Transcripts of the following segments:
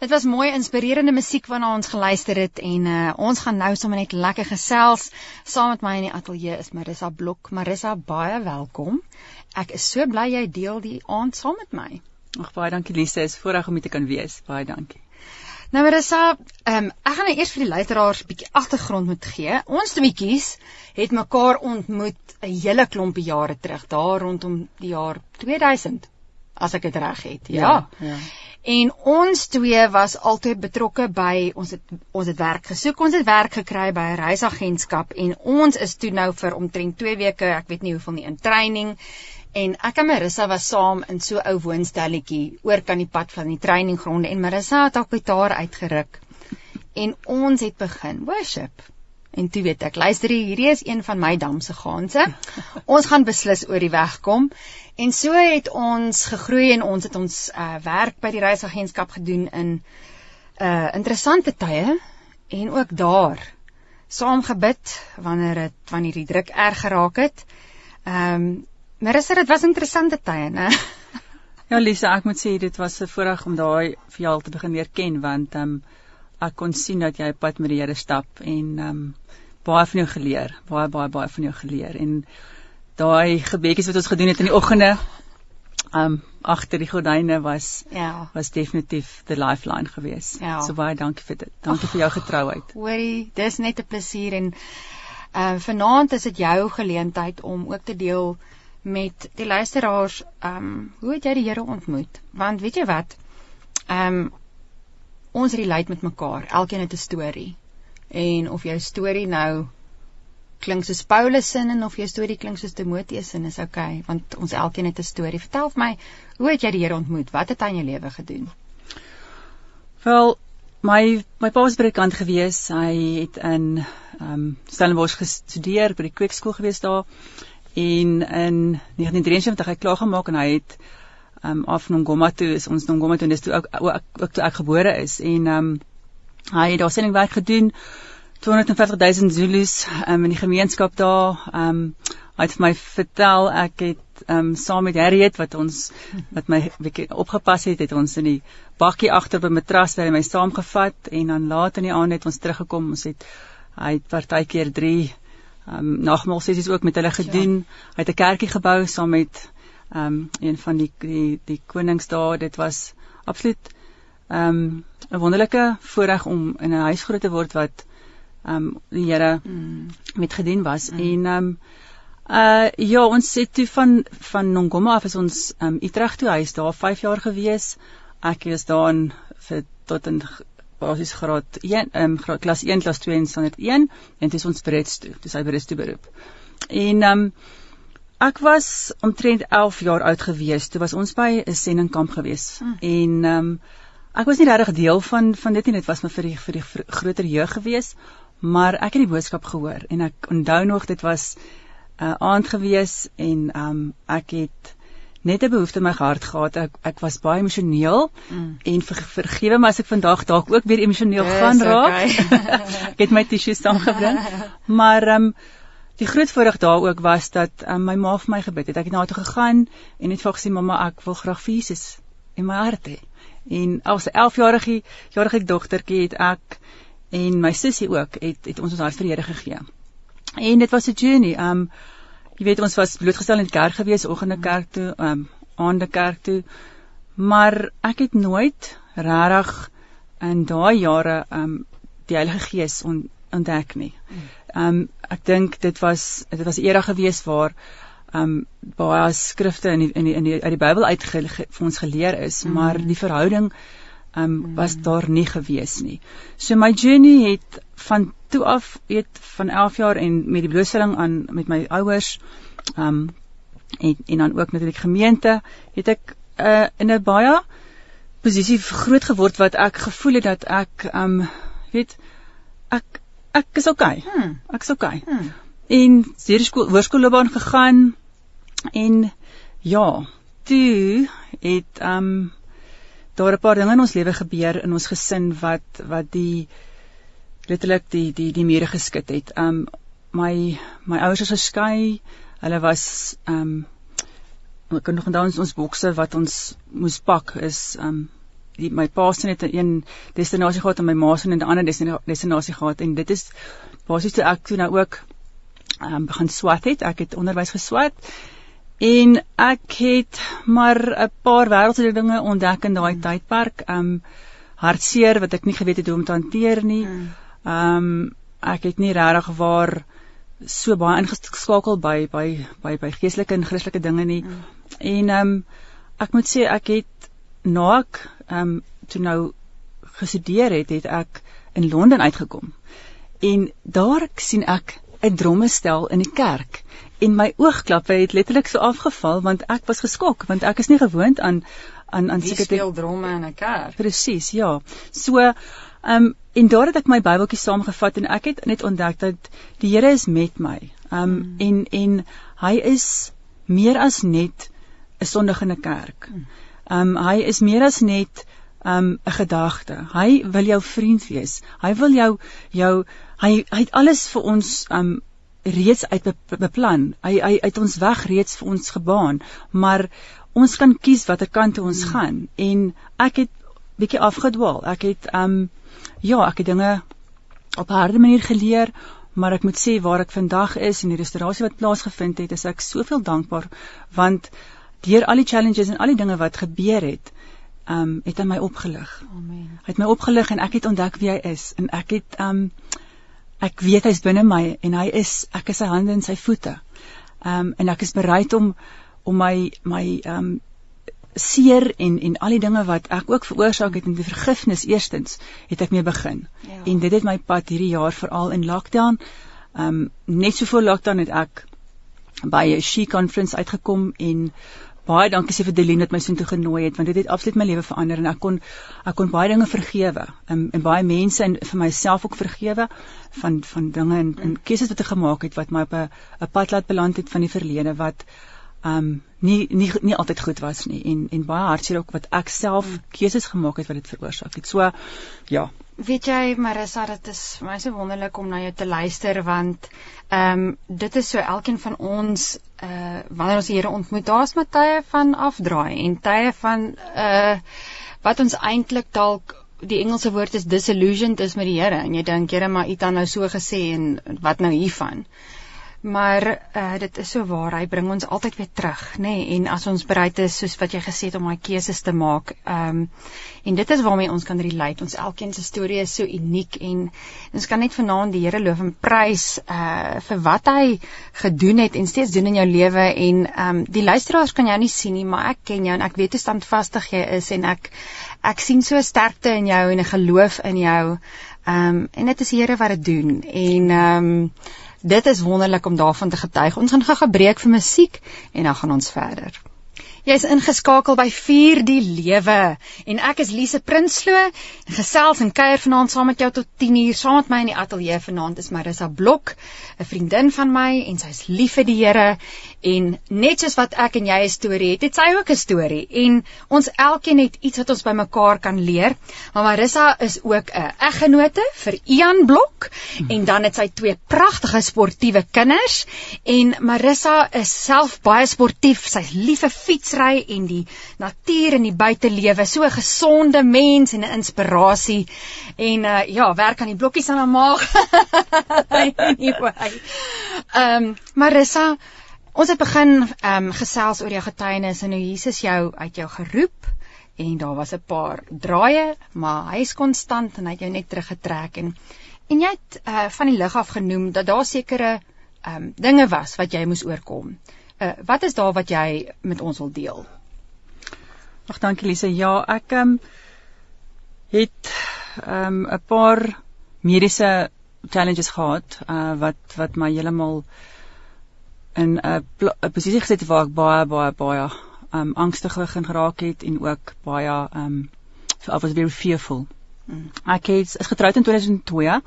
Dit was mooi inspirerende musiek waarna ons geluister het en uh, ons gaan nou sommer net lekker gesels. Saam met my in die ateljee is Marissa Blok. Marissa, baie welkom. Ek is so bly jy deel die aand saam met my. Ag baie dankie Lise, is voorreg om hier te kan wees. Baie dankie. Nou Marissa, um, ek gaan nou eers vir die luisteraars 'n bietjie agtergrond moet gee. Ons tweeetjies het mekaar ontmoet 'n hele klompie jare terug, daar rondom die jaar 2000 as ek dit reg het. Ja. ja. ja. En ons twee was altyd betrokke by ons het ons het werk gesoek. Ons het werk gekry by 'n reisagentskap en ons is toe nou vir omtrent 2 weke, ek weet nie hoeveel nie in training. En ek en Marissa was saam in so ou woonstelletjie oor kan die pad van die traininggronde en Marissa het op gitaar uitgeruk. En ons het begin worship. En toe weet ek, luister hierdie is een van my damse gaanse. Ons gaan beslis oor die weg kom. En so het ons gegroei en ons het ons uh, werk by die reisagentskap gedoen in uh interessante tye en ook daar saam gebid wanneer dit wanneer die druk erg geraak het. Ehm um, maar is dit was interessante tye, né? ja Lisa, ek moet sê dit was 'n voorreg om daai vir jou al te begin leer ken want ehm um, ek kon sien dat jy pad met die Here stap en ehm um, baie van jou geleer, baie baie baie van jou geleer en daai gebedjies wat ons gedoen het in die oggende um, agter die gordyne was ja, was definitief the lifeline gewees. Ja. So baie dankie vir dit. Dankie oh, vir jou getrouheid. Hoorie, dis net 'n plesier en uh, vanaand is dit jou geleentheid om ook te deel met die luisteraars um, hoe het jy die Here ontmoet? Want weet jy wat? Um, ons relate met mekaar. Elkeen het 'n storie. En of jou storie nou klink soos Paulus se en of jou storie klink soos Timoteus se is okay, want ons elkeen het 'n storie. Vertel vir my, hoe het jy die Here ontmoet? Wat het in jou lewe gedoen? Wel, my my pa was predikant gewees. Hy het in ehm um, Stellenbosch gestudeer by die kweekskool gewees daar en in 1973 hy klaar gemaak en hy het um af Ngoma toe is ons Ngoma toe dis toe ook ook, toe ek gebore is en um hy het daar sendingwerk gedoen 250 000 Zulus um in die gemeenskap daar um hy het vir my vertel ek het um saam met Harriet wat ons wat my bietjie opgepas het het ons in die bakkie agter by matras by my saamgevat en dan laat in die aand het ons teruggekom. Ons het hy het partykeer 3 um nagmaal sessies ook met hulle gedoen. Ja. hy het 'n kerkie gebou saam met ehm um, een van die die die koningsdae dit was absoluut ehm um, 'n wonderlike voorreg om in 'n huis groot te word wat ehm um, die Here mm. met gedien was mm. en ehm um, uh ja ons het toe van van Nongoma af is ons ehm um, Utrecht toe huis daar 5 jaar gewees ek is daar in vir tot in basies graad 1 ehm um, klas 1 klas 2 en standaard 1 en dit is ons bereds toe dis hy bereds toe beroep en ehm um, Ek was omtrent 11 jaar oud gewees. Toe was ons by 'n sendingkamp gewees. Hmm. En ehm um, ek was nie regtig deel van van dit nie. Dit was maar vir die vir die groter jeug gewees. Maar ek het die boodskap gehoor en ek onthou nog dit was 'n uh, aand gewees en um, ek het net 'n behoefte in my hart gehad. Ek ek was baie emosioneel mm. en ver, vergewe my as ek vandag dalk ook weer emosioneel yes, gaan raak. Okay. ek het my tissues saamgebring. maar ehm um, die groot voordeel daar ook was dat um, my ma vir my gebid het. Ek het na haar toe gegaan en net vir gesê mamma, ek wil graag vir Jesus in my hart hê. En as 'n 11-jarige jarige dogtertjie het ek en my sussie ook het het ons ons die Here gegee. En dit was 'n journey. Um jy weet ons was blootgestel in die kerk gewees, oggende kerk toe, um aande kerk toe. Maar ek het nooit regtig in daai jare um die Heilige Gees ontdek nie. Um, ek dink dit was dit was era gewees waar um, baie skrifte in die, in die, in die uit die Bybel uit vir ons geleer is, mm. maar die verhouding um, was daar nie gewees nie. So my journey het van toe af, weet van 11 jaar en met die blootstelling aan met my ouers um, en en dan ook natuurlik gemeente, het ek uh, in 'n baie posisie groot geword wat ek gevoel het dat ek um, weet ek ek is okay. Hmm. Ek is okay. Hmm. En hierdie skool hoërskoolloopbaan gegaan en ja, toe het um, daar 'n paar dinge in ons lewe gebeur in ons gesin wat wat die letterlik die die die mure geskit het. Um, my my ouers is geskei. Hulle was um, ek kan nog onthou ons, ons bokse wat ons moes pak is um, die my pa se net 'n een destinasie gehad en my ma se net 'n ander destinasie gehad en dit is basies toe ek toe nou ook um, begin swat het. Ek het onderwys geswat en ek het maar 'n paar wêreldse dinge ontdek in daai mm. tydperk. Um, hartseer wat ek nie geweet het hoe om te hanteer nie. Ehm um, ek het nie regtig waar so baie ingeskakel by by by by geestelike en Christelike dinge nie. Mm. En um, ek moet sê ek het na ek um, toe nou gestudeer het, het ek in Londen uitgekom. En daar sien ek 'n drommestel in die kerk en my oogklappe het letterlik so afgeval want ek was geskok want ek is nie gewoond aan aan aan seker speel dromme in 'n kerk. Presies, ja. So ehm um, en daar het ek my Bybeltjie saamgevat en ek het net ontdek dat die Here is met my. Ehm um, mm. en en hy is meer as net 'n sondige in 'n kerk. Hmm. Ehm um, hy is meer as net ehm, 'n um, gedagte. Hy wil jou vriend wees. Hy wil jou jou hy hy het alles vir ons um, reeds uit beplan. Hy hy het ons weg reeds vir ons gebaan, maar ons kan kies watter kant toe ons hmm. gaan en ek het bietjie afgedwaal. Ek het um, ja, ek het dinge op 'n harde manier geleer, maar ek moet sê waar ek vandag is en die restaurasie wat plaasgevind het, is ek soveel dankbaar want deur al die challenges en al die dinge wat gebeur het, um, het hy my opgelig. Amen. Hy het my opgelig en ek het ontdek wie hy is en ek het um, ek weet hy's binne my en hy is ek is sy hande en sy voete. Ehm um, en ek is bereid om om my my ehm um, seer en en al die dinge wat ek ook veroorsaak het in die vergifnis eerstens het ek mee begin. Ja. En dit het my pad hierdie jaar veral in lockdown. Ehm um, net so voor lockdown het ek by 'n she conference uitgekom en baie dankie sê vir Delien dat my so toe genooi het want dit het absoluut my lewe verander en ek kon ek kon baie dinge vergewe en, en baie mense en vir myself ook vergewe van van dinge en, en keuses wat ek gemaak het wat my op 'n 'n pad laat beland het van die verlede wat um nie nie nie altyd goed was nie en en baie hartseer ook wat ek self hmm. keuses gemaak het wat dit veroorsaak het. So ja. Weet jy Marissa, dit is vir my so wonderlik om na jou te luister want ehm um, dit is so elkeen van ons uh wanneer ons die Here ontmoet, daar's met tye van afdraai en tye van uh wat ons eintlik dalk die Engelse woord is disillusioned is met die Here. En jy dink Here maar U het nou so gesê en wat nou hiervan maar uh, dit is so waar. Hy bring ons altyd weer terug nê? Nee? en as ons bereid is soos wat jy gesê het om daai keuses te maak ehm um, en dit is waarmee ons kan relate. Ons elkeen se storie is so uniek en ons kan net vanaand die Here loof en prys uh vir wat hy gedoen het en steeds doen in jou lewe. En ehm um, die luisteraars kan jou nie sien nie maar ek ken jou en ek weet hoe standvastig jy is en ek ek sien so sterkte in jou en 'n geloof in jou. Ehm um, en dit is die Here wat dit doen. En ehm um, Dit is wonderlik om daarvan te getuig. Ons gaan gou gebreek vir musiek en dan gaan ons verder. Jy's ingeskakel by Vier die Lewe en ek is Lise Prinsloo gesels en kuier vanaand saam met jou tot 10uur. Saam met my in die ateljee vanaand is Marissa Blok, 'n vriendin van my en sy's lief vir die Here en net soos wat ek en jy 'n storie het, het sy ook 'n storie en ons elkeen het iets wat ons by mekaar kan leer. Maar Marissa is ook 'n eggenote vir Ian Blok en dan het sy twee pragtige sportiewe kinders en Marissa is self baie sportief. Sy's lief vir fietsry en die natuur en die buitelewe. So 'n gesonde mens en 'n inspirasie. En uh, ja, werk aan die blokkies aan haar maag. Ehm um, Marissa Ons het begin ehm um, gesels oor jou getuienis en hoe Jesus jou uit jou geroep en daar was 'n paar draaie, maar hy is konstant en hy het jou net teruggetrek en en jy het uh, van die lig af genoem dat daar sekere ehm um, dinge was wat jy moes oorkom. Uh, wat is daar wat jy met ons wil deel? Ag dankie Lise. Ja, ek ehm um, het ehm um, 'n paar mediese challenges gehad uh, wat wat my heeltemal in 'n 'n posisie gesit waar ek baie baie baie um angstig begin geraak het en ook baie um so I was very fearful. Mm. Ek het is getroud in 2002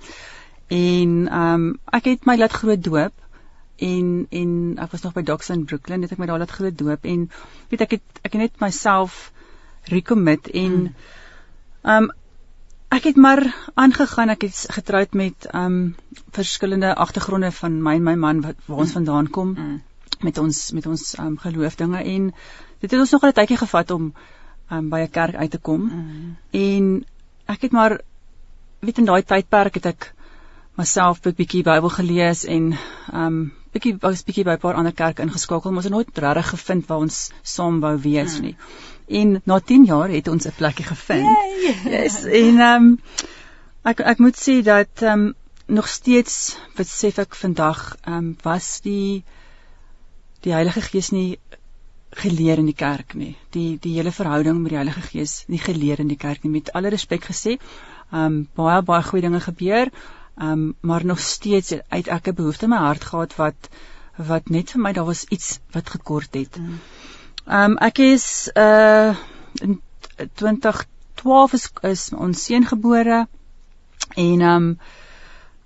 en um ek het my laat groot doop en en ek was nog by Docks in Brooklyn het ek my daar laat groot doop en weet ek het ek het net myself recommit en mm. um Ek het maar aangegaan. Ek het getroud met um verskillende agtergronde van my en my man wat waar ons mm. vandaan kom mm. met ons met ons um geloofdinge en dit het ons nog 'n tydjie gevat om um, by 'n kerk uit te kom. Mm. En ek het maar weet in daai tydperk het ek myself 'n bietjie Bybel gelees en um bietjie was bietjie by 'n paar ander kerke ingeskakel, maar ons het nooit regtig gevind waar ons saam wou wees nie. En na 10 jaar het ons 'n plekkie gevind. Yay. Yes. En um ek ek moet sê dat um nog steeds besef ek vandag um was die die Heilige Gees nie geleer in die kerk nie. Die die hele verhouding met die Heilige Gees nie geleer in die kerk nie. Met alle respek gesê, um baie baie goeie dinge gebeur, um maar nog steeds uit ek 'n behoefte in my hart gehad wat wat net vir my daar was iets wat gekort het. Um ek is uh in 2012 is, is ons seun gebore en um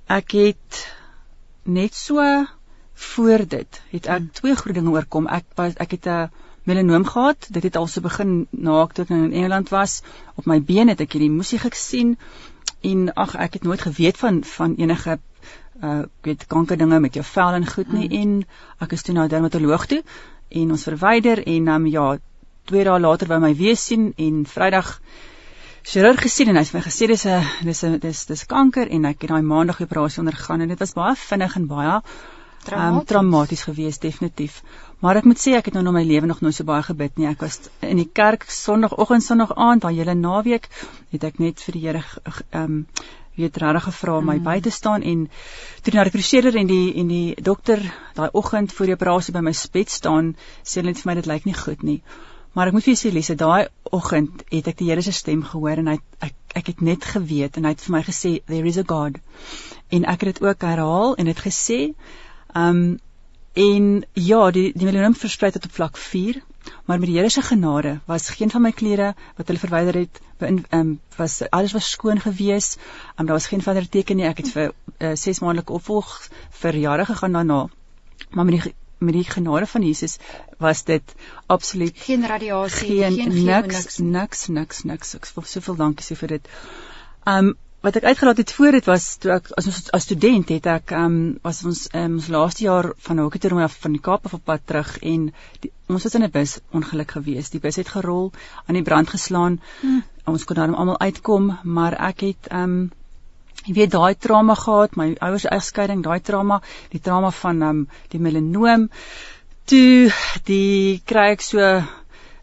ek het net so voor dit het ek hmm. twee groot dinge oorkom. Ek was ek het 'n melanoom gehad. Dit het al so begin na ek toe in Engeland was. Op my been het ek hierdie musie gesien en ag ek het nooit geweet van van enige uh ek weet kanker dinge met jou vel en goed nie hmm. en ek is toe na 'n dermatoloog toe en ons verwyder en um, ja, twee dae later by my weer sien en Vrydag chirurg gesien en hy het my gesê dis 'n dis 'n dis dis kanker en ek het daai maandag operasie ondergaan en dit was baie vinnig en baie traumaties, um, traumaties geweest definitief. Maar ek moet sê ek het nou in my lewe nog nooit so baie gebid nie. Ek was in die kerk Sondagoggend, Sondag aand, daai hele naweek het ek net vir die Here ehm um, weet regtig gevra om my mm. by te staan en toe na die prosedur en die en die dokter daai oggend voor die operasie by my bed staan, sê hulle net vir my dit lyk nie goed nie. Maar ek moet vir julle sê Lise, daai oggend het ek die Here se stem gehoor en hy ek ek het net geweet en hy het vir my gesê there is a God. En ek het dit ook herhaal en het gesê Ehm um, en ja, die die melanoom versprei tot op vlak 4, maar met die Here se genade was geen van my klere wat hulle verwyder het, ehm um, was alles was skoon gewees. Ehm um, daar was geen verdere teken nie. Ek het vir 6 uh, eh, maandelike opvolg vir jare gegaan daarna. Maar met die met die genade van Jesus was dit absoluut geen radiasie, geen, geen niks, niks, niks, niks. Ek wil soveel dankie sê vir dit. Ehm um, wat ek uitgelaat het voor dit was toe ek as ons as student het ek ehm um, was ons um, ons laaste jaar van Hoeketorum af van die Kaap af op pad terug en die, ons was in 'n bus ongeluk gewees. Die bus het gerol, aan die brand geslaan. Hmm. Ons kon daarom almal uitkom, maar ek het ehm um, jy weet daai trauma gehad, my ouers egskeiding, daai trauma, die trauma van ehm um, die melanoom. Toe die kry ek so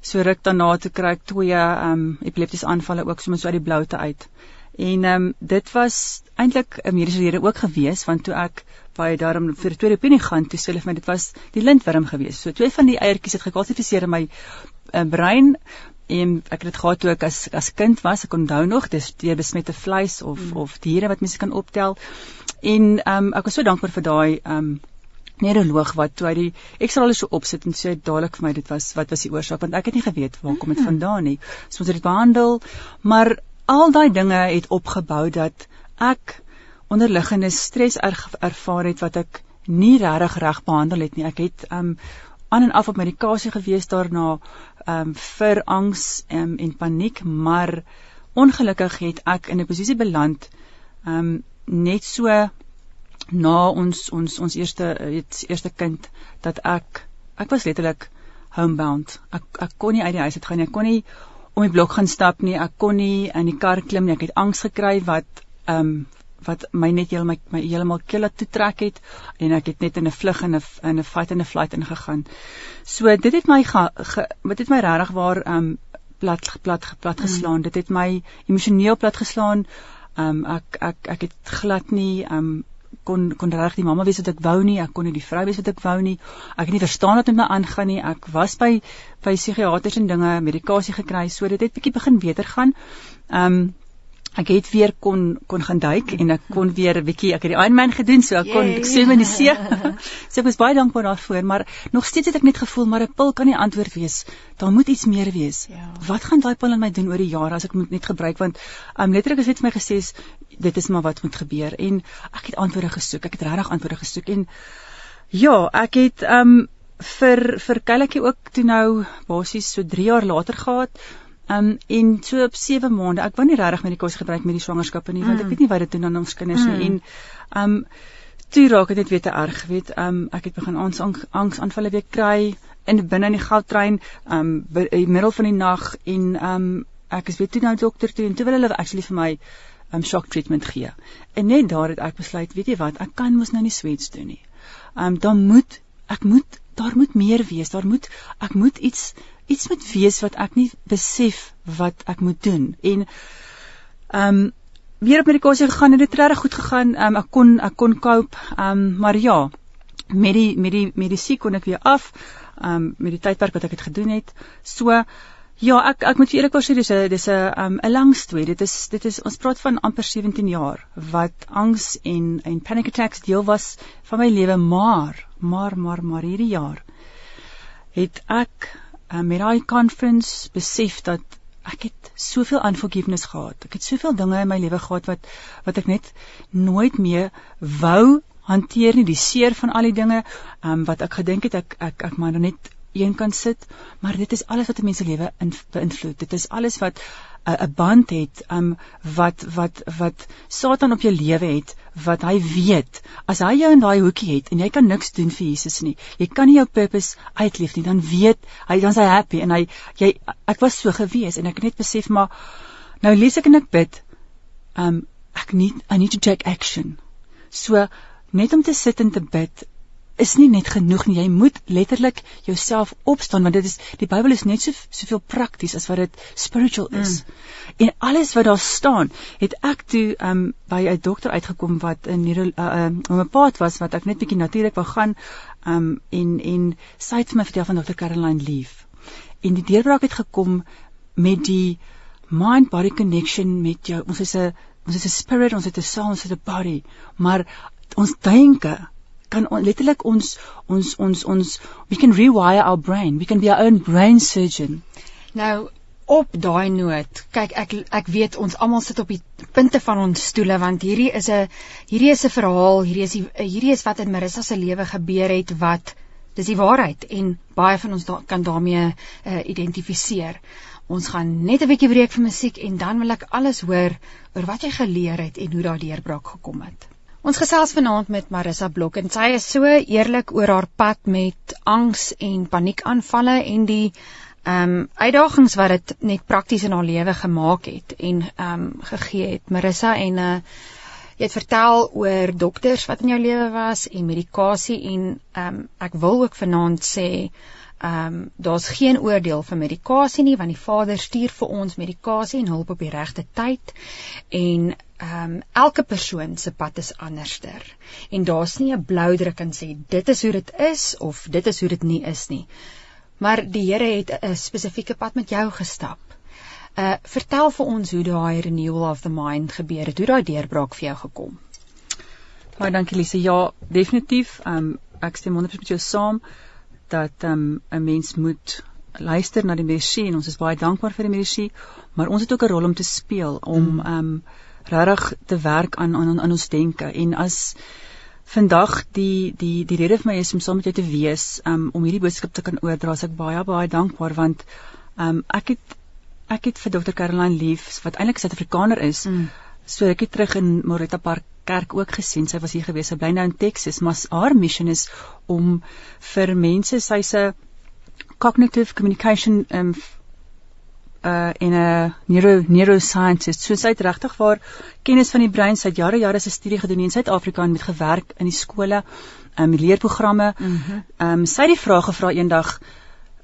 so ruk daarna toe kry ek twee ehm um, epileptiese aanvalle ook sommer so uit die bloute uit. En ehm um, dit was eintlik 'n mediese rede ook gewees want toe ek by daarom vir die tweede opinie gaan, toe sê hulle vir my dit was die lintworm gewees. So twee van die eiertjies het gekalsifiseer in my uh, brein en ek het dit gehad toe ek as as kind was. Ek onthou nog dis deur besmette vleis of mm. of diere wat mense kan optel. En ehm um, ek was so dankbaar vir daai ehm um, neuroloog wat toe hy die ekstrale so opsit en sê dadelik vir my dit was wat was die oorsaak want ek het nie geweet waar kom dit vandaan nie. So ons het dit behandel, maar al daai dinge het opgebou dat ek onderliggende stres erg ervaar het wat ek nie regtig reg behandel het nie. Ek het um aan en af op medikasie gewees daarna um vir angs um, en paniek, maar ongelukkig het ek in 'n posisie beland um net so na ons ons ons eerste het eerste kind dat ek ek was letterlik homebound. Ek ek kon nie uit die huis uit gaan nie. Ek kon nie om die blok gaan stap nie. Ek kon nie in die kar klim nie. Ek het angs gekry wat ehm um, wat my net heeltemal my, my heeltemal kille toe trek het en ek het net in 'n vlug en 'n in 'n fight en 'n flight ingegaan. So dit het my ge, ge, wat het my regtig waar ehm um, plat plat plat mm. geslaan. Mm. Dit het my emosioneel plat geslaan. Ehm um, ek ek ek het glad nie ehm um, kon kon reg die mamma wees wat ek wou nie, ek kon nie die vrou wees wat ek wou nie. Ek het nie verstaan wat met my aangaan nie. Ek was by by psigiaters en dinge, medikasie gekry, so dit het bietjie begin beter gaan. Ehm um, ek het weer kon kon gaan duik en ek kon weer 'n bietjie ek het die Ironman gedoen so ek kon ek swem in die see. so ek was baie dankbaar daarvoor, maar nog steeds het ek net gevoel maar 'n pil kan nie antwoord wees. Daar moet iets meer wees. Ja. Wat gaan daai pil aan my doen oor die jare as ek moet net gebruik want um, letterlik is dit vir my gesê dit is maar wat moet gebeur en ek het antwoorde gesoek. Ek het regtig antwoorde gesoek en ja, ek het um vir vir Kelletjie ook toe nou basies so 3 jaar later gehad Um en so op 7 maande, ek wou nie regtig medikasie gebruik met die swangerskappe nie, want mm. ek weet nie wat dit doen aan ons kinders mm. nie. En um toe raak dit net weer te erg, weet. Um ek het begin angs angsaanvalle weer kry. in binne in die goudtrein um in die middel van die nag en um ek is weer toe nou dokter toe en toe wil hulle actually vir my um shock treatment gee. En net daar het ek besluit, weet jy wat, ek kan mos nou nie sweets doen nie. Um dan moet ek moet daar moet meer wees. Daar moet ek moet iets iets moet wees wat ek nie besef wat ek moet doen. En um weer op medikasie gegaan en dit het reg goed gegaan. Um ek kon ek kon cope. Um maar ja, met die met die medisyne kon ek weer af. Um met die tydperk wat ek het gedoen het. So Ja, ek ek moet vir eerlikwaar sê dis 'n dis 'n um 'n lang storie. Dit is dit is ons praat van amper 17 jaar wat angs en en panic attacks deel was van my lewe, maar maar maar maar hierdie jaar het ek um, met daai conference besef dat ek het soveel unforgiveness gehad. Ek het soveel dinge in my lewe gehad wat wat ek net nooit meer wou hanteer nie, die seer van al die dinge um, wat ek gedink het ek ek ek maar net een kan sit, maar dit is alles wat 'n mens se lewe beïnvloed. Dit is alles wat 'n uh, band het, um wat wat wat Satan op jou lewe het, wat hy weet. As hy jou in daai hoekie het en jy kan niks doen vir Jesus nie. Jy kan nie jou purpose uitleef nie, dan weet hy dan's hy happy en hy jy ek was so gewees en ek het net besef maar nou lees ek en ek bid. Um ek need I need to take action. So net om te sit en te bid is nie net genoeg nie. Jy moet letterlik jouself opstaan want dit is die Bybel is net so soveel prakties as wat dit spiritual is. Mm. En alles wat daar staan, het ek toe um by 'n dokter uitgekom wat 'n uh, um, uh, 'n pad was wat ek net bietjie natuurlik wou gaan um en en sy het my vertel van Dr. Caroline Leaf. En die deurbraak het gekom met die mind body connection met jou. Ons is 'n ons is 'n spirit, ons het 'n soul, ons het 'n body, maar ons denke kan on, letterlik ons ons ons ons we can rewire our brain. We can be our own brain surgeon. Nou op daai noot kyk ek ek weet ons almal sit op die punte van ons stoele want hierdie is 'n hierdie is 'n verhaal hierdie is die, hierdie is wat in Marissa se lewe gebeur het wat dis die waarheid en baie van ons da, kan daarmee uh, identifiseer. Ons gaan net 'n bietjie breek vir musiek en dan wil ek alles hoor oor wat jy geleer het en hoe daardie deurbraak gekom het Ons gesels vanaand met Marissa Blok en sy is so eerlik oor haar pad met angs en paniekaanvalle en die ehm um, uitdagings wat dit net prakties in haar lewe gemaak het en ehm um, gegee het. Marissa en uh jy het vertel oor dokters wat in jou lewe was en medikasie en ehm um, ek wil ook vanaand sê ehm um, daar's geen oordeel vir medikasie nie want die Vader stuur vir ons medikasie en hulp op die regte tyd en ehm um, elke persoon se pad is anderster en daar's nie 'n blou druk en sê dit is hoe dit is of dit is hoe dit nie is nie. Maar die Here het 'n spesifieke pad met jou gestap. Uh vertel vir ons hoe daai renewal of the mind gebeur het, hoe daai deurbraak vir jou gekom. Baie dankie Lise. Ja, definitief. Ehm um, ek stem 100% met jou saam dat ehm um, 'n mens moet luister na die medisy en ons is baie dankbaar vir die medisy, maar ons het ook 'n rol om te speel om mm. ehm um, regtig te werk aan aan aan ons denke en as vandag die die die rede vir my is om saam met jou te wees um, om hierdie boodskap te kan oordra as ek baie baie dankbaar want um, ek het ek het vir Dr Caroline Leaf wat eintlik 'n Suid-Afrikaner is mm. So het terug in Moretta Park kerk ook gesien sy was hier gewees sy bly nou in Texas maar haar mission is om vir mense sy's 'n cognitive communication um, uh en 'n neuro neuroscientist. So sy het regtig waar kennis van die brein. Sy het jare jare se studie gedoen in Suid-Afrika en met gewerk in die skole, um leerprogramme. Ehm mm -hmm. um, sy het die vraag gevra eendag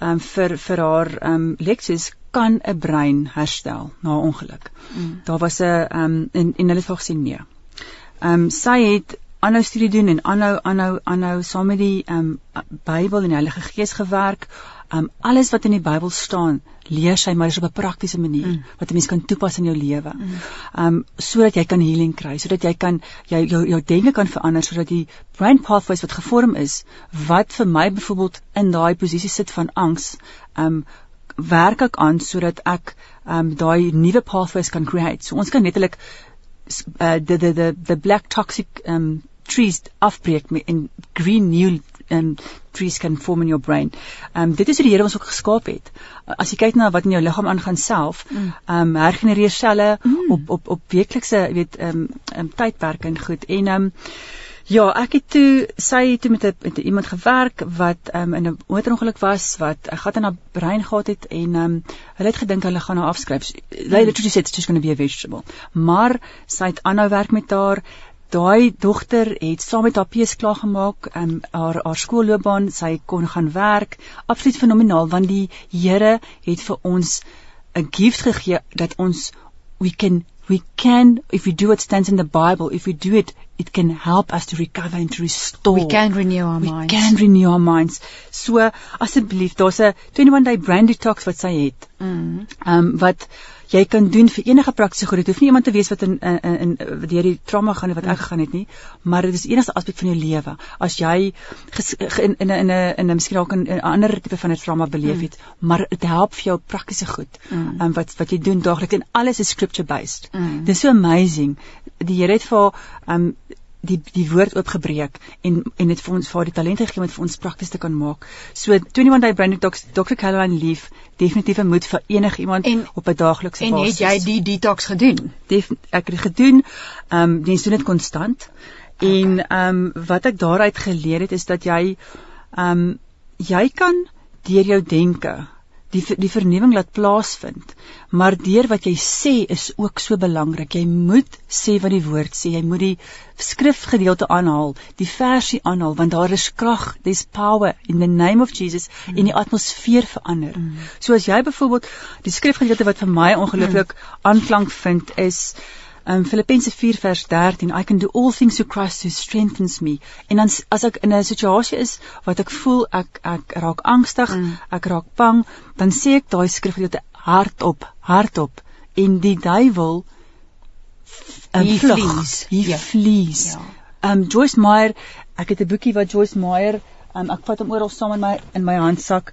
um vir vir haar um leksies kan 'n brein herstel na ongeluk. Mm. Daar was 'n um en en hulle het gesê nee. Um sy het aanhou studie doen en aanhou aanhou aanhou saam met die um Bybel en Heilige Gees gewerk um alles wat in die Bybel staan, leer sy maar op 'n praktiese manier mm. wat 'n mens kan toepas in jou lewe. Mm. Um sodat jy kan healing kry, sodat jy kan jy jou jou denke kan verander sodat die brain pathways wat gevorm is, wat vir my byvoorbeeld in daai posisie sit van angs, um werk ek aan sodat ek um daai nuwe pathways kan create. So ons kan netlik uh the the the the black toxic um trees afbreek en green new um trees can form in your brain. Um dit is hoe die Here ons ook geskaap het. As jy kyk na wat in jou liggaam aangaan self, mm. um hergenereer selle mm. op op op weeklikse weet um, um tydperke en goed. En um Ja, ek het toe sy het toe met 'n met iemand gewerk wat um, in 'n motorongeluk was wat 'n gat in haar brein gehad het en um, hulle het gedink hulle gaan haar afskryf. Hulle het just said it's just going to be a vegetable. Maar sy het aanhou werk met haar. Daai dogter het saam met haar pees klaar gemaak um, haar haar skoolloopbaan, sy kon gaan werk. Absoluut fenomenaal want die Here het vir ons 'n gift gegee dat ons we can we can if we do what stands in the bible if we do it it can help us to recover and to restore. We can renew our we minds. we can renew our minds. So asseblief daar's 'n 21 day brain detox wat sy het. Mm. um wat jy kan doen vir enige praktiese goed. Dit hoef nie iemand te wees wat in in in deur die trauma gaan wat ek mm. gegaan het nie, maar dit is enigste aspek van jou lewe. As jy ges, in in 'n in 'n in 'n miskien ook 'n ander tipe van 'n trauma beleef mm. het, mm. maar dit help vir jou praktiese goed. Mm. Um, wat wat jy doen daagliks en alles is scripture based. Mm. Dis so amazing. Die Here het vir um die die woord oopgebreek en en dit vir ons vir die talente gegee om dit vir ons prakties te kan maak. So 21 day brain detox Dr. Caroline Leaf definitief 'n moed vir enigiemand en, op 'n daaglikse basis. En het jy die detox gedoen? Def, ek het gedoen. Ehm um, dis doen dit konstant. Okay. En ehm um, wat ek daaruit geleer het is dat jy ehm um, jy kan deur jou denke die die vernuwing laat plaasvind. Maar deur wat jy sê is ook so belangrik. Jy moet sê wat die woord sê. Jy moet die skrifgedeelte aanhaal, die versie aanhaal want daar is krag. There's power in the name of Jesus mm. en die atmosfeer verander. Mm. So as jy byvoorbeeld die skrifgedeelte wat vir my ongelooflik mm. aanklank vind is um, Filippense 4 vers 13 I can do all things through Christ who strengthens me. En dan as ek in 'n situasie is wat ek voel ek ek raak angstig mm. ek raak bang dan sê ek daai skrifgedeelte hardop hardop. En die duiwel um, he flees. He yeah. flees. Ja. Um Joyce Meyer ek het 'n boekie wat Joyce Meyer um ek vat hom oral saam in my in my handsak.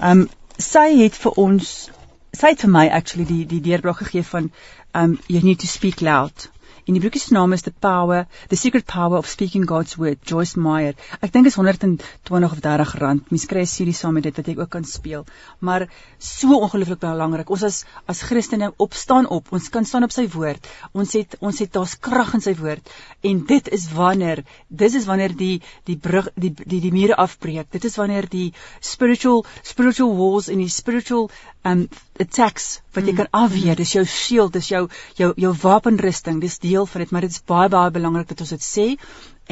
Um sy het vir ons sy het vir my actually die die deurbraak gegee van um you need to speak loud En die boekie se naam is The Power, The Secret Power of Speaking God's Word, Joyce Meyer. Ek dink is 120 of 30 rand. Mens kry 'n CD saam met dit wat jy ook kan speel. Maar so ongelooflik belangrik. Ons as as Christene opstaan op. Ons kan staan op sy woord. Ons het ons het daar's krag in sy woord. En dit is wanneer dis is wanneer die die brug die die die mure afbreek. Dit is wanneer die spiritual spiritual walls en die spiritual um attacks wat jy mm. kan afweer. Dis jou shield, dis jou jou jou wapenrusting. Dis deel van dit, maar dit is baie baie belangrik dat ons dit sê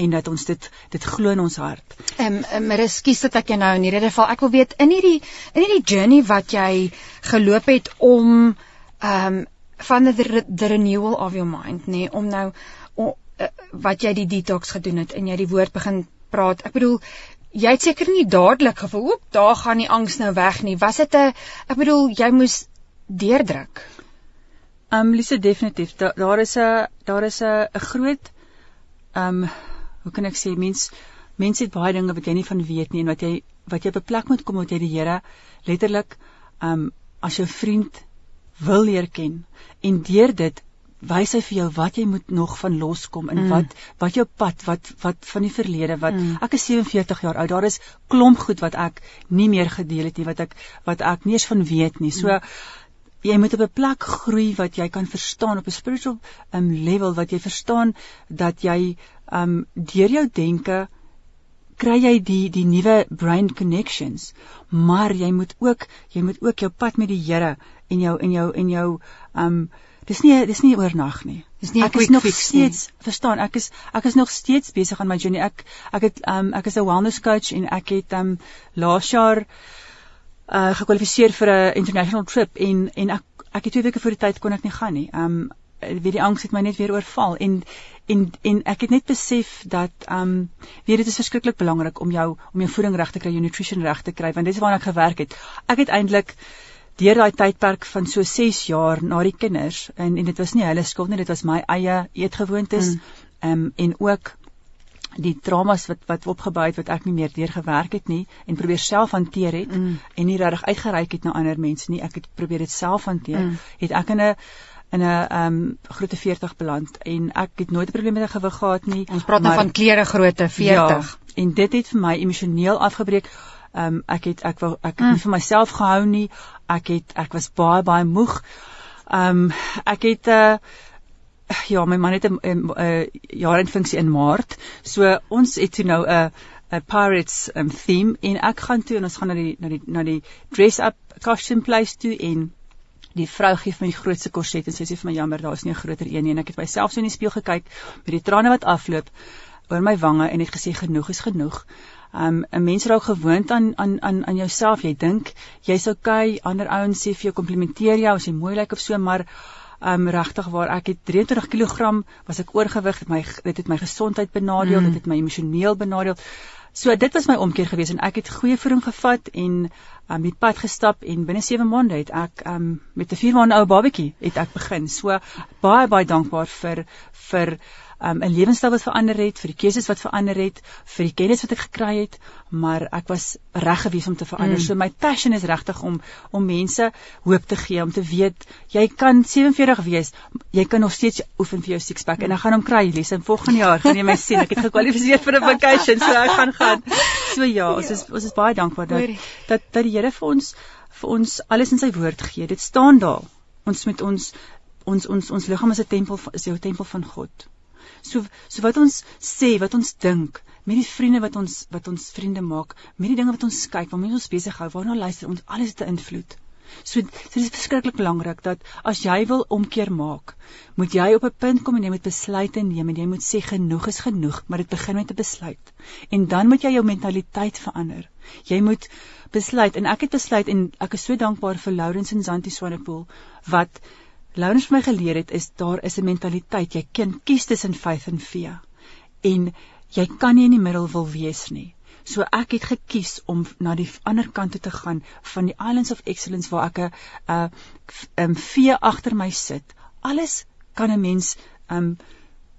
en dat ons dit dit glo in ons hart. Ehm um, maar ekskuus dat ek jou nou in hierdie geval ek wil weet in hierdie in hierdie journey wat jy geloop het om ehm um, van the, the renewal of your mind nê nee, om nou om, uh, wat jy die detox gedoen het en jy die woord begin praat. Ek bedoel jy het seker nie dadelik gevoel, "Oep, daar gaan die angs nou weg nie." Was dit 'n ek bedoel, jy moes deurdruk. Ehm um, Lise definitief. Da, daar is 'n daar is 'n 'n groot ehm um, hoe kan ek sê mens mense het baie dinge wat jy nie van weet nie en wat jy wat jy op 'n plek moet kom wat jy die Here letterlik ehm um, as jou vriend wil leer ken en deur dit wys hy vir jou wat jy moet nog van loskom en mm. wat wat jou pad wat wat van die verlede wat mm. ek is 47 jaar oud daar is klomp goed wat ek nie meer gedeel het nie wat ek wat ek nie eens van weet nie so mm. jy moet op 'n plek groei wat jy kan verstaan op 'n spiritual um, level wat jy verstaan dat jy um deur jou denke kry jy die die nuwe brain connections maar jy moet ook jy moet ook jou pad met die Here en jou en jou en jou um dis nie dis nie oornag nie. Dis nie ek is nog steeds nie. verstaan, ek is ek is nog steeds besig aan my journey. Ek ek het um ek is 'n wellness coach en ek het um laas jaar uh gekwalifiseer vir 'n international trip en en ek ek het twee weke voor die tyd kon ek nie gaan nie. Um weet die angs het my net weer oorval en en en ek het net besef dat um weet dit is verskriklik belangrik om jou om jou voeding reg te kry, jou nutrition reg te kry want dis waarna ek gewerk het. Ek het eintlik deur daai tydperk van so 6 jaar na die kinders en en dit was nie hulle skuld nie dit was my eie eetgewoontes mm. um, en ook die traumas wat wat opgebou het wat ek nie meer deur gewerk het nie en probeer self hanteer het mm. en nie regtig uitgereik het na ander mense nie ek het probeer dit self hanteer mm. het ek in 'n in 'n ehm um, grootte 40 beland en ek het nooit 'n probleem met 'n gewig gehad nie ons praat nou van klere grootte 40 ja, en dit het vir my emosioneel afgebreek Ehm um, ek het ek wou ek het mm. nie vir myself gehou nie. Ek het ek was baie baie moeg. Um, ek het 'n uh, ja, my man het 'n 'n jaar in funksie in Maart. So ons het toe nou 'n 'n Pirates um, theme en ek gaan toe en ons gaan na die na die na die dress up costume place toe en die vrou gee vir my die grootste korset en sy sê vir my jammer, daar is nie 'n groter een nie en ek het myself so in die spieël gekyk met die trane wat afloop oor my wange en het gesê genoeg is genoeg. Um 'n mens raak gewoond aan aan aan aan jouself. Jy dink jy's okay, ander ouens sê vir jou komplimenteer jou as jy mooi lyk of so, maar um regtig waar ek het 23 kg was ek oorgewig, my dit het my gesondheid benadeel, mm. dit het my emosioneel benadeel. So dit was my omkeer gewees en ek het goeie voeding gevat en um die pad gestap en binne 7 maande het ek um met 'n 4 maande ou babatjie het ek begin. So baie baie dankbaar vir vir um, 'n lewenstyl wat verander het, vir die keuses wat verander het, vir die kennis wat ek gekry het, maar ek was reg gewees om te verander. Mm. So my passion is regtig om om mense hoop te gee om te weet jy kan 47 wees, jy kan nog steeds oefen vir jou six pack en ek gaan hom kry Lise in volgende jaar gaan jy my sien. Ek het gekwalifiseer vir 'n vacation, so ek gaan gaan. So ja, ons is ons is baie dankbaar dat dat dat die Here vir ons vir ons alles in sy woord gee. Dit staan daar. Ons met ons ons ons ons liggaam is 'n tempel is jou tempel van God. So so wat ons sê, wat ons dink, met die vriende wat ons wat ons vriende maak, met die dinge wat ons kyk, waarmee ons besig hou, waarna luister ons, alles 'n invloed. So, so dit is verskriklik belangrik dat as jy wil omkeer maak, moet jy op 'n punt kom en jy moet besluite neem en jy moet sê genoeg is genoeg, maar dit begin met 'n besluit. En dan moet jy jou mentaliteit verander. Jy moet besluit en ek het besluit en ek is so dankbaar vir Lawrence en Zanti Swanepoel wat Vir my geleer het is daar is 'n mentaliteit jy kan kies tussen faith en fear en jy kan nie in die middel wil wees nie. So ek het gekies om na die ander kant toe te gaan van die Islands of Excellence waar ek 'n 'n 'n vee agter my sit. Alles kan 'n mens um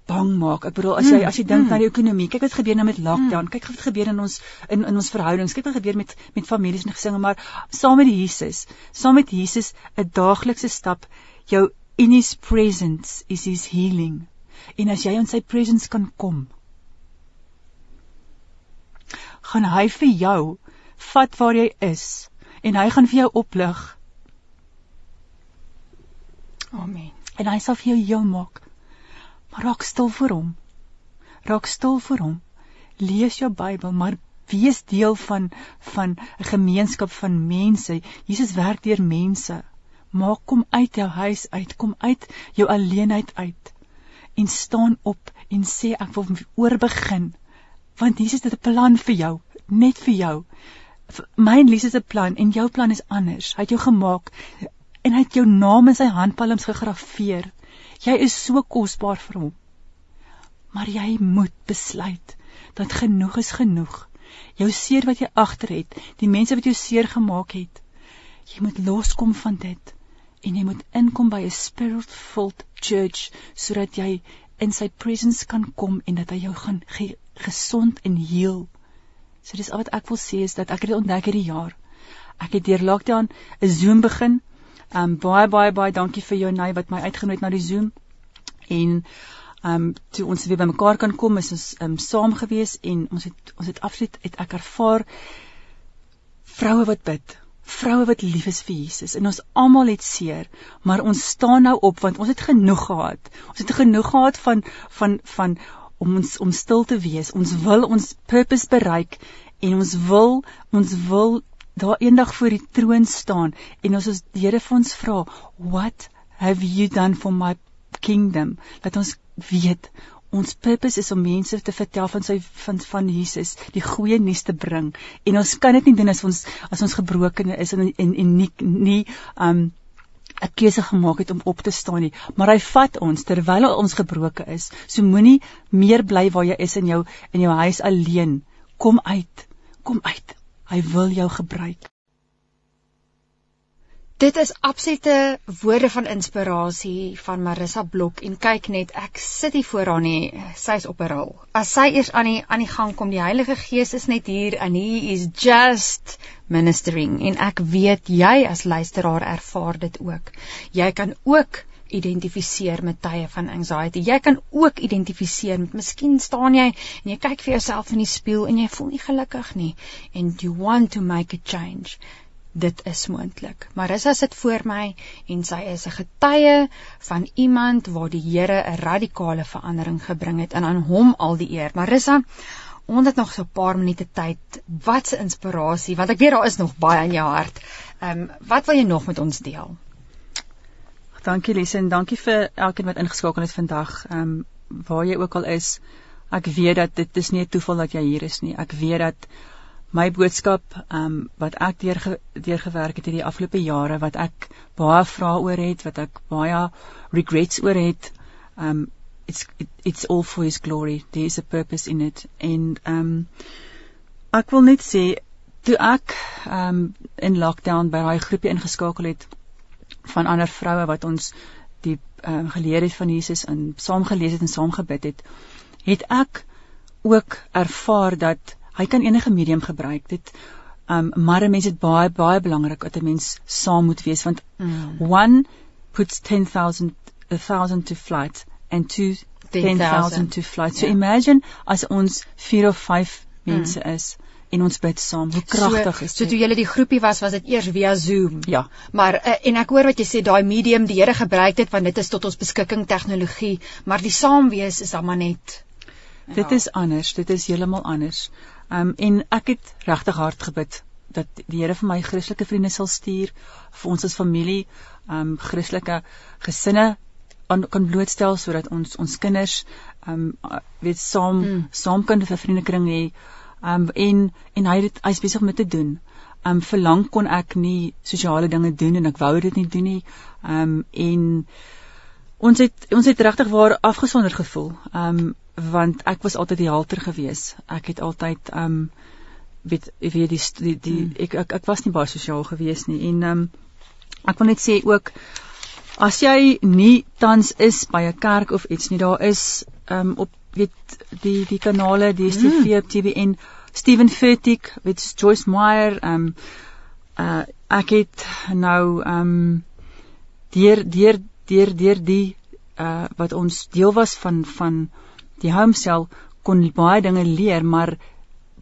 bang maak. Ek bedoel as jy as jy dink mm. na die ekonomie, kyk wat gebeur nou met lockdown. Mm. Kyk wat gebeur in ons in in ons verhoudings. Kyk wat gebeur met met families en gesinge, maar saam met Jesus, saam met Jesus 'n daaglikse stap jou in his presence is his healing. En as jy in sy presence kan kom, gaan hy vir jou vat waar jy is en hy gaan vir jou oplig. Amen. En hy sal vir jou heel maak. Maar raak stil vir hom. Raak stil vir hom. Lees jou Bybel, maar wees deel van van 'n gemeenskap van mense. Jesus werk deur mense maak kom uit jou huis uit, kom uit jou alleenheid uit en staan op en sê ek wil oorbegin want Jesus het 'n plan vir jou, net vir jou. My en Lise se plan en jou plan is anders. Hy het jou gemaak en hy het jou naam in sy handpalms gegraveer. Jy is so kosbaar vir hom. Maar jy moet besluit dat genoeg is genoeg. Jou seer wat jy agter het, die mense wat jou seer gemaak het, jy moet loskom van dit en jy moet inkom by 'n spirit-filled church sodat jy in sy presence kan kom en dat hy jou gaan ge gesond en heel. So dis al wat ek wil sê is dat ek het ontdek hierdie jaar. Ek het deur lockdown 'n Zoom begin. Um baie baie baie dankie vir jou Nay wat my uitgenooi het na die Zoom. En um toe ons weer bymekaar kan kom is ons um saam gewees en ons het ons het absoluut het ek ervaar vroue wat bid vroue wat lief is vir Jesus en ons almal het seer, maar ons staan nou op want ons het genoeg gehad. Ons het genoeg gehad van van van om ons om stil te wees. Ons wil ons purpose bereik en ons wil ons wil daar eendag voor die troon staan en ons die Here vir ons vra, "What have you done for my kingdom?" Dat ons weet Ons purpose is om mense te vertel van sy van van Jesus, die goeie nuus te bring. En ons kan dit nie doen as ons as ons gebroken is en en, en nie nie um 'n keuse gemaak het om op te staan nie. Maar hy vat ons terwyl ons gebroken is. So moenie meer bly waar jy is in jou in jou huis alleen. Kom uit. Kom uit. Hy wil jou gebruik. Dit is absolute woorde van inspirasie van Marissa Blok en kyk net ek sit hier voor haar nie sy's op 'n rol. As sy eers aan die aan die gang kom, die Heilige Gees is net hier and he is just ministering en ek weet jy as luisteraar ervaar dit ook. Jy kan ook identifiseer met tye van anxiety. Jy kan ook identifiseer met miskien staan jy en jy kyk vir jouself in die spieël en jy voel nie gelukkig nie and you want to make a change dit is moontlik. Marissa sit voor my en sy is 'n getuie van iemand waar die Here 'n radikale verandering gebring het en aan hom al die eer. Marissa, ons het nog so 'n paar minute tyd. Wat 'n inspirasie, want ek weet daar is nog baie in jou hart. Ehm um, wat wil jy nog met ons deel? Dankie Lise en dankie vir elkeen wat ingeskakel het vandag. Ehm um, waar jy ook al is, ek weet dat dit is nie 'n toeval dat jy hier is nie. Ek weet dat my boodskap um, wat ek deur deurgewerk het hierdie afgelope jare wat ek baie vrae oor het, wat ek baie regrets oor het. Um, it's it, it's all for his glory. There is a purpose in it. En um, ek wil net sê toe ek um, in lockdown by daai groepie ingeskakel het van ander vroue wat ons die um, geleer het van Jesus en saam gelees het en saam gebid het, het ek ook ervaar dat hy kan enige medium gebruik. Dit um, maar mense dit baie baie belangrik dat 'n mens saam moet wees want mm. one puts 10000 a thousand to flight and to 10,000 to flight. So yeah. Ja. imagine as ons 4 of 5 mense mm. is en ons bid saam. Hoe kragtig so, is dit? So toe julle die groepie was, was dit eers via Zoom. Ja. Maar uh, en ek hoor wat jy sê daai medium die Here gebruik het want dit is tot ons beskikking tegnologie, maar die saamwees is dan maar net ja. Dit is anders. Dit is heeltemal anders. Um en ek het regtig hard gebid dat die Here vir my Christelike vriende sal stuur vir ons as familie, um Christelike gesinne aan kan blootstel sodat ons ons kinders ehm um, weet saam mm. saam kan 'n vriendekring hê. Ehm um, en en hy het hy's besig met te doen. Ehm um, verlang kon ek nie sosiale dinge doen en ek wou dit nie doen nie. Ehm um, en ons het ons het regtig waar afgesonder gevoel. Ehm um, want ek was altyd die halter gewees. Ek het altyd um, weet weet die die, die mm. ek, ek ek was nie baie sosiaal gewees nie en um, ek wil net sê ook As jy nie tans is by 'n kerk of iets nie, daar is um op weet die die kanale, die TV, mm. TVN, Steven Furtick, weet Joyce Meyer, um uh ek het nou um deur deur deur deur die uh wat ons deel was van van die home cell kon baie dinge leer, maar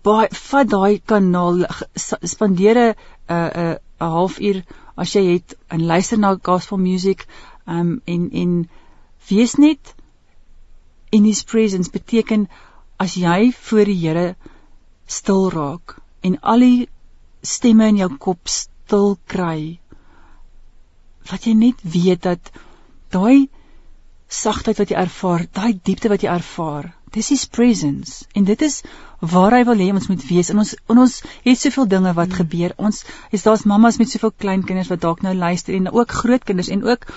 baie vat daai kanaal spandeer 'n 'n 'n halfuur as jy het en luister na gospel music um en en wees net in his presence beteken as jy voor die Here stil raak en al die stemme in jou kop stil kry wat jy net weet dat daai sagtheid wat jy ervaar, daai diepte wat jy ervaar, dis his presence. En dit is waar hy wil hê ons moet wees. En ons en ons het soveel dinge wat gebeur. Ons is daar's mammas met soveel klein kinders wat dalk nou luister en ook groot kinders en ook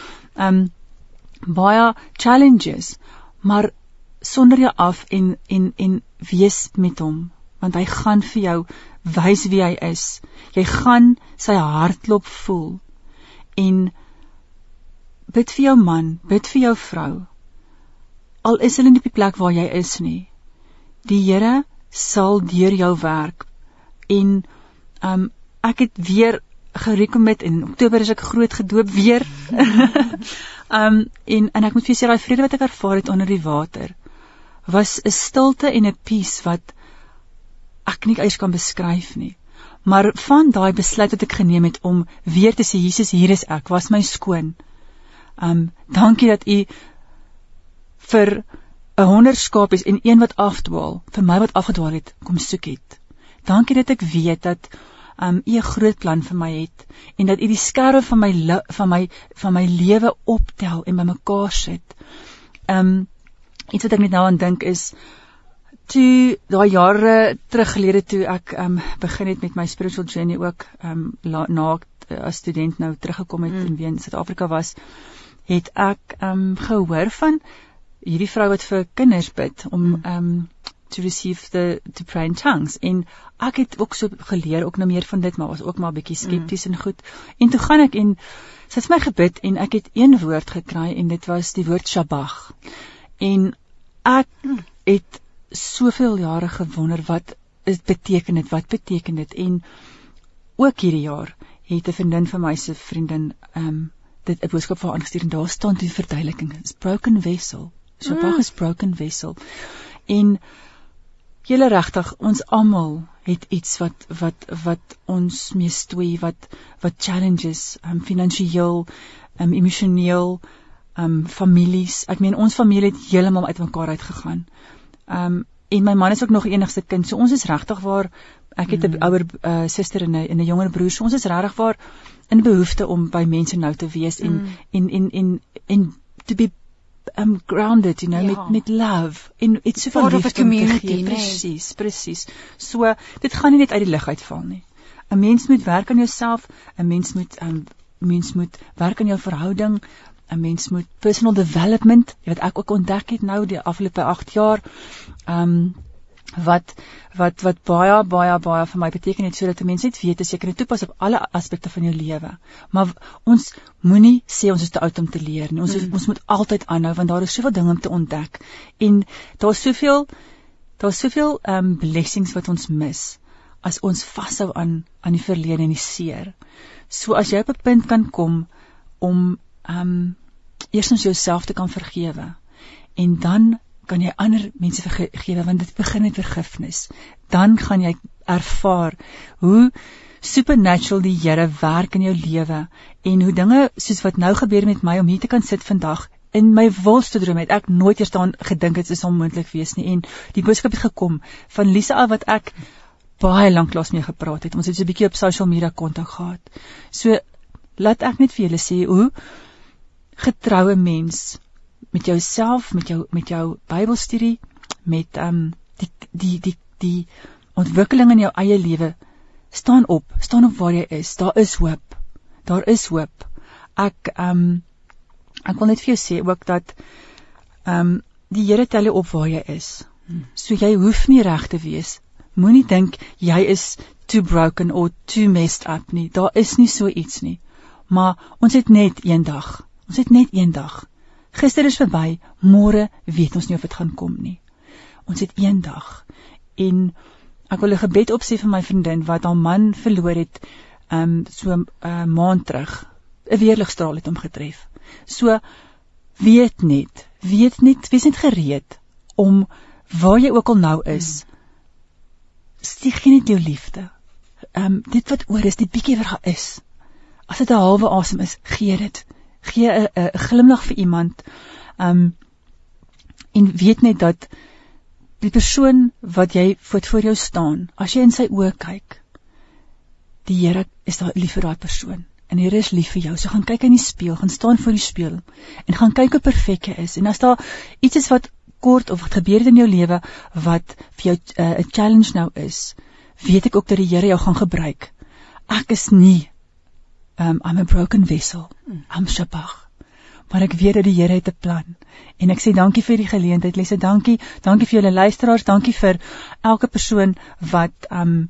um baie challenges. Maar sonder jou af en en en wees met hom. Want hy gaan vir jou wys wie hy is. Jy gaan sy hartklop voel. En bid vir jou man bid vir jou vrou al is hulle nie op die plek waar jy is nie. Die Here sal deur jou werk. En um ek het weer gerekomit in Oktober is ek groot gedoop weer. um en en ek moet vir sê daai vrede wat ek ervaar het onder die water was 'n stilte en 'n peace wat ek nie eers kan beskryf nie. Maar van daai besluit wat ek geneem het om weer te sê Jesus hier is ek, was my skoon. Um dankie dat u vir 'n 100 skapies en een wat afdwaal, vir my wat afgedwaal het, kom soek het. Dankie dat ek weet dat um u 'n groot plan vir my het en dat u die skerwe van my van my van my lewe optel en bymekaar sit. Um iets wat ek net nou aan dink is toe daai jare terug gelede toe ek um begin het met my spiritual journey ook um na as student nou teruggekom het mm. en weer in Suid-Afrika was, het ek um gehoor van hierdie vrou wat vir kinders bid om hmm. um to receive the to pray in tongues en ek het ook so geleer ook nou meer van dit maar was ook maar 'n bietjie skepties mm. en goed en toe gaan ek en sy het my gebid en ek het een woord gekry en dit was die woord shabach en ek mm. het soveel jare gewonder wat dit beteken dit wat beteken dit en ook hierdie jaar het 'n vriendin van my se vriendin um dit 'n boodskap vir haar aangestuur en daar staan die verduideliking is broken vessel So mm. Bach is broken vessel. En julle regtig, ons almal het iets wat wat wat ons mee stoei wat wat challenges um finansiëel um emosioneel um families ek meen ons familie het heeltemal uitmekaar uitgegaan um en my man is ook nog enigste kind so ons is regtig waar ek het 'n mm. ouer uh, suster en 'n en 'n jonger broer so ons is regtig waar in behoefte om by mense nou te wees en mm. en en en en to be um grounded you know ja. met met love en it's so van die community nee. presies presies so dit gaan nie net uit die lug uitval nie 'n mens moet werk aan jouself 'n mens moet um mens moet werk aan jou verhouding 'n mens moet personal development wat ek ook ontdek het nou die afgelope 8 jaar um wat wat wat baie baie baie vir my beteken het sodat mense net weet as jy kan dit toepas op alle aspekte van jou lewe. Maar ons moenie sê ons is te oud om te leer nie. Ons mm. ons moet altyd aanhou want daar is soveel dinge om te ontdek en daar's soveel daar's soveel ehm um, blessings wat ons mis as ons vashou aan aan die verlede en die seer. So as jy op 'n punt kan kom om ehm um, eerstens jouself te kan vergewe en dan kan jy ander mense vergewe want dit begin met vergifnis. Dan gaan jy ervaar hoe supernatural die Here werk in jou lewe en hoe dinge soos wat nou gebeur met my om hier te kan sit vandag in my wildste droom het ek nooit eers daaraan gedink dit is onmoontlik wees nie. En die boodskap het gekom van Lisa wat ek baie lank lank mee gepraat het. Ons het so 'n bietjie op social media kontak gehad. So laat ek net vir julle sê hoe getroue mens met jouself, met jou met jou Bybelstudie, met ehm um, die die die die ontwikkeling in jou eie lewe. Staan op, staan op waar jy is. Daar is hoop. Daar is hoop. Ek ehm um, ek wil net vir jou sê ook dat ehm um, die Here tel op waar jy is. So jy hoef nie reg te wees. Moenie dink jy is too broken or too messed up nie. Daar is nie so iets nie. Maar ons het net een dag. Ons het net een dag. Gister is verby, môre weet ons nie of dit gaan kom nie. Ons het een dag en ek wil 'n gebed opsê vir my vriendin wat haar man verloor het um so 'n uh, maand terug. 'n Weerligstraal het hom getref. So weet net, weet net, wees net gereed om waar jy ook al nou is. Stieg net jou liefde. Um dit wat oor is, die bietjie wat daar is. As dit 'n halwe asem is, gee dit gee 'n 'n glimlag vir iemand. Um en weet net dat die persoon wat jy voor voor jou staan, as jy in sy oë kyk, die Here is daar lief vir daai persoon. En die Here is lief vir jou. So gaan kyk in die spieël, gaan staan voor die spieël en gaan kyk hoe perfek jy is. En as daar iets is wat kort of wat gebeur het in jou lewe wat vir jou uh, 'n uh, challenge nou is, weet ek ook dat die Here jou gaan gebruik. Ek is nie um, I'm a broken vessel. I'm Shabach. Maar ek weet dat die Here het 'n plan. En ek sê dankie vir die geleentheid. Lesse, dankie. Dankie vir julle luisteraars. Dankie vir elke persoon wat um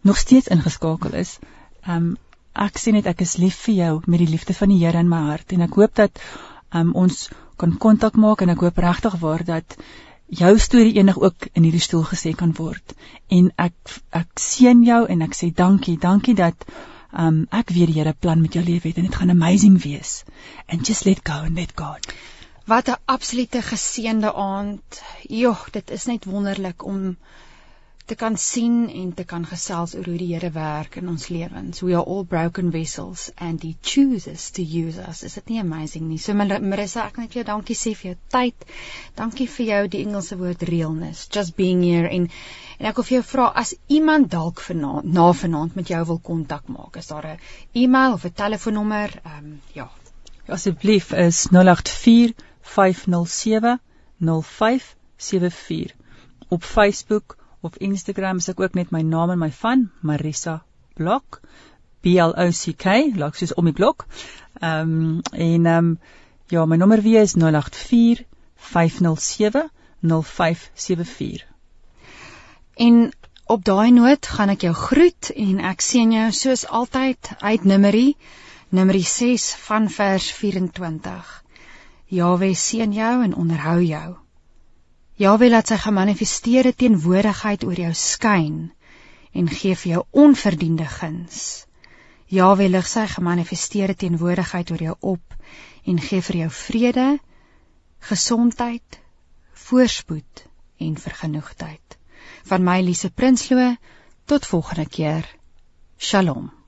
nog steeds ingeskakel is. Um ek sê net ek is lief vir jou met die liefde van die Here in my hart en ek hoop dat um ons kan kontak maak en ek hoop regtig waar dat jou storie enig ook in hierdie stoel gesê kan word. En ek ek seën jou en ek sê dankie. Dankie dat um ek weet die Here plan met jou lewe het en dit gaan amazing wees. And just let go and let God. Wat 'n absolute geseënde aand. Jogg, dit is net wonderlik om te kan sien en te kan gesels oor hoe die Here werk in ons lewens. We are all broken vessels and he chooses to use us. Is dit nie amazing nie? So Marissa, ek net vir jou dankie sê vir jou tyd. Dankie vir jou die Engelse woord realness. Just being here en En ek wil vir jou vra as iemand dalk vanaand na vanaand met jou wil kontak maak, is daar 'n e-mail of 'n telefoonnommer? Ehm um, ja. Asseblief is 084 507 0574. Op Facebook of Instagram is ek ook net my naam en my van Marissa Blok B L O C K, like soos om die blok. Ehm um, en ehm um, ja, my nommer weer is 084 507 0574. En op daai noot gaan ek jou groet en ek sien jou soos altyd uit Numeri Numeri 6 van vers 24. Jawe seën jou en onderhou jou. Jawe laat sy gemanifesteerde teenwoordigheid oor jou skyn en gee vir jou onverdiende guns. Jawe lig sy gemanifesteerde teenwoordigheid oor jou op en gee vir jou vrede, gesondheid, voorspoed en vergenoegdheid van my Lise Prinsloo Tot volgende keer. Shalom.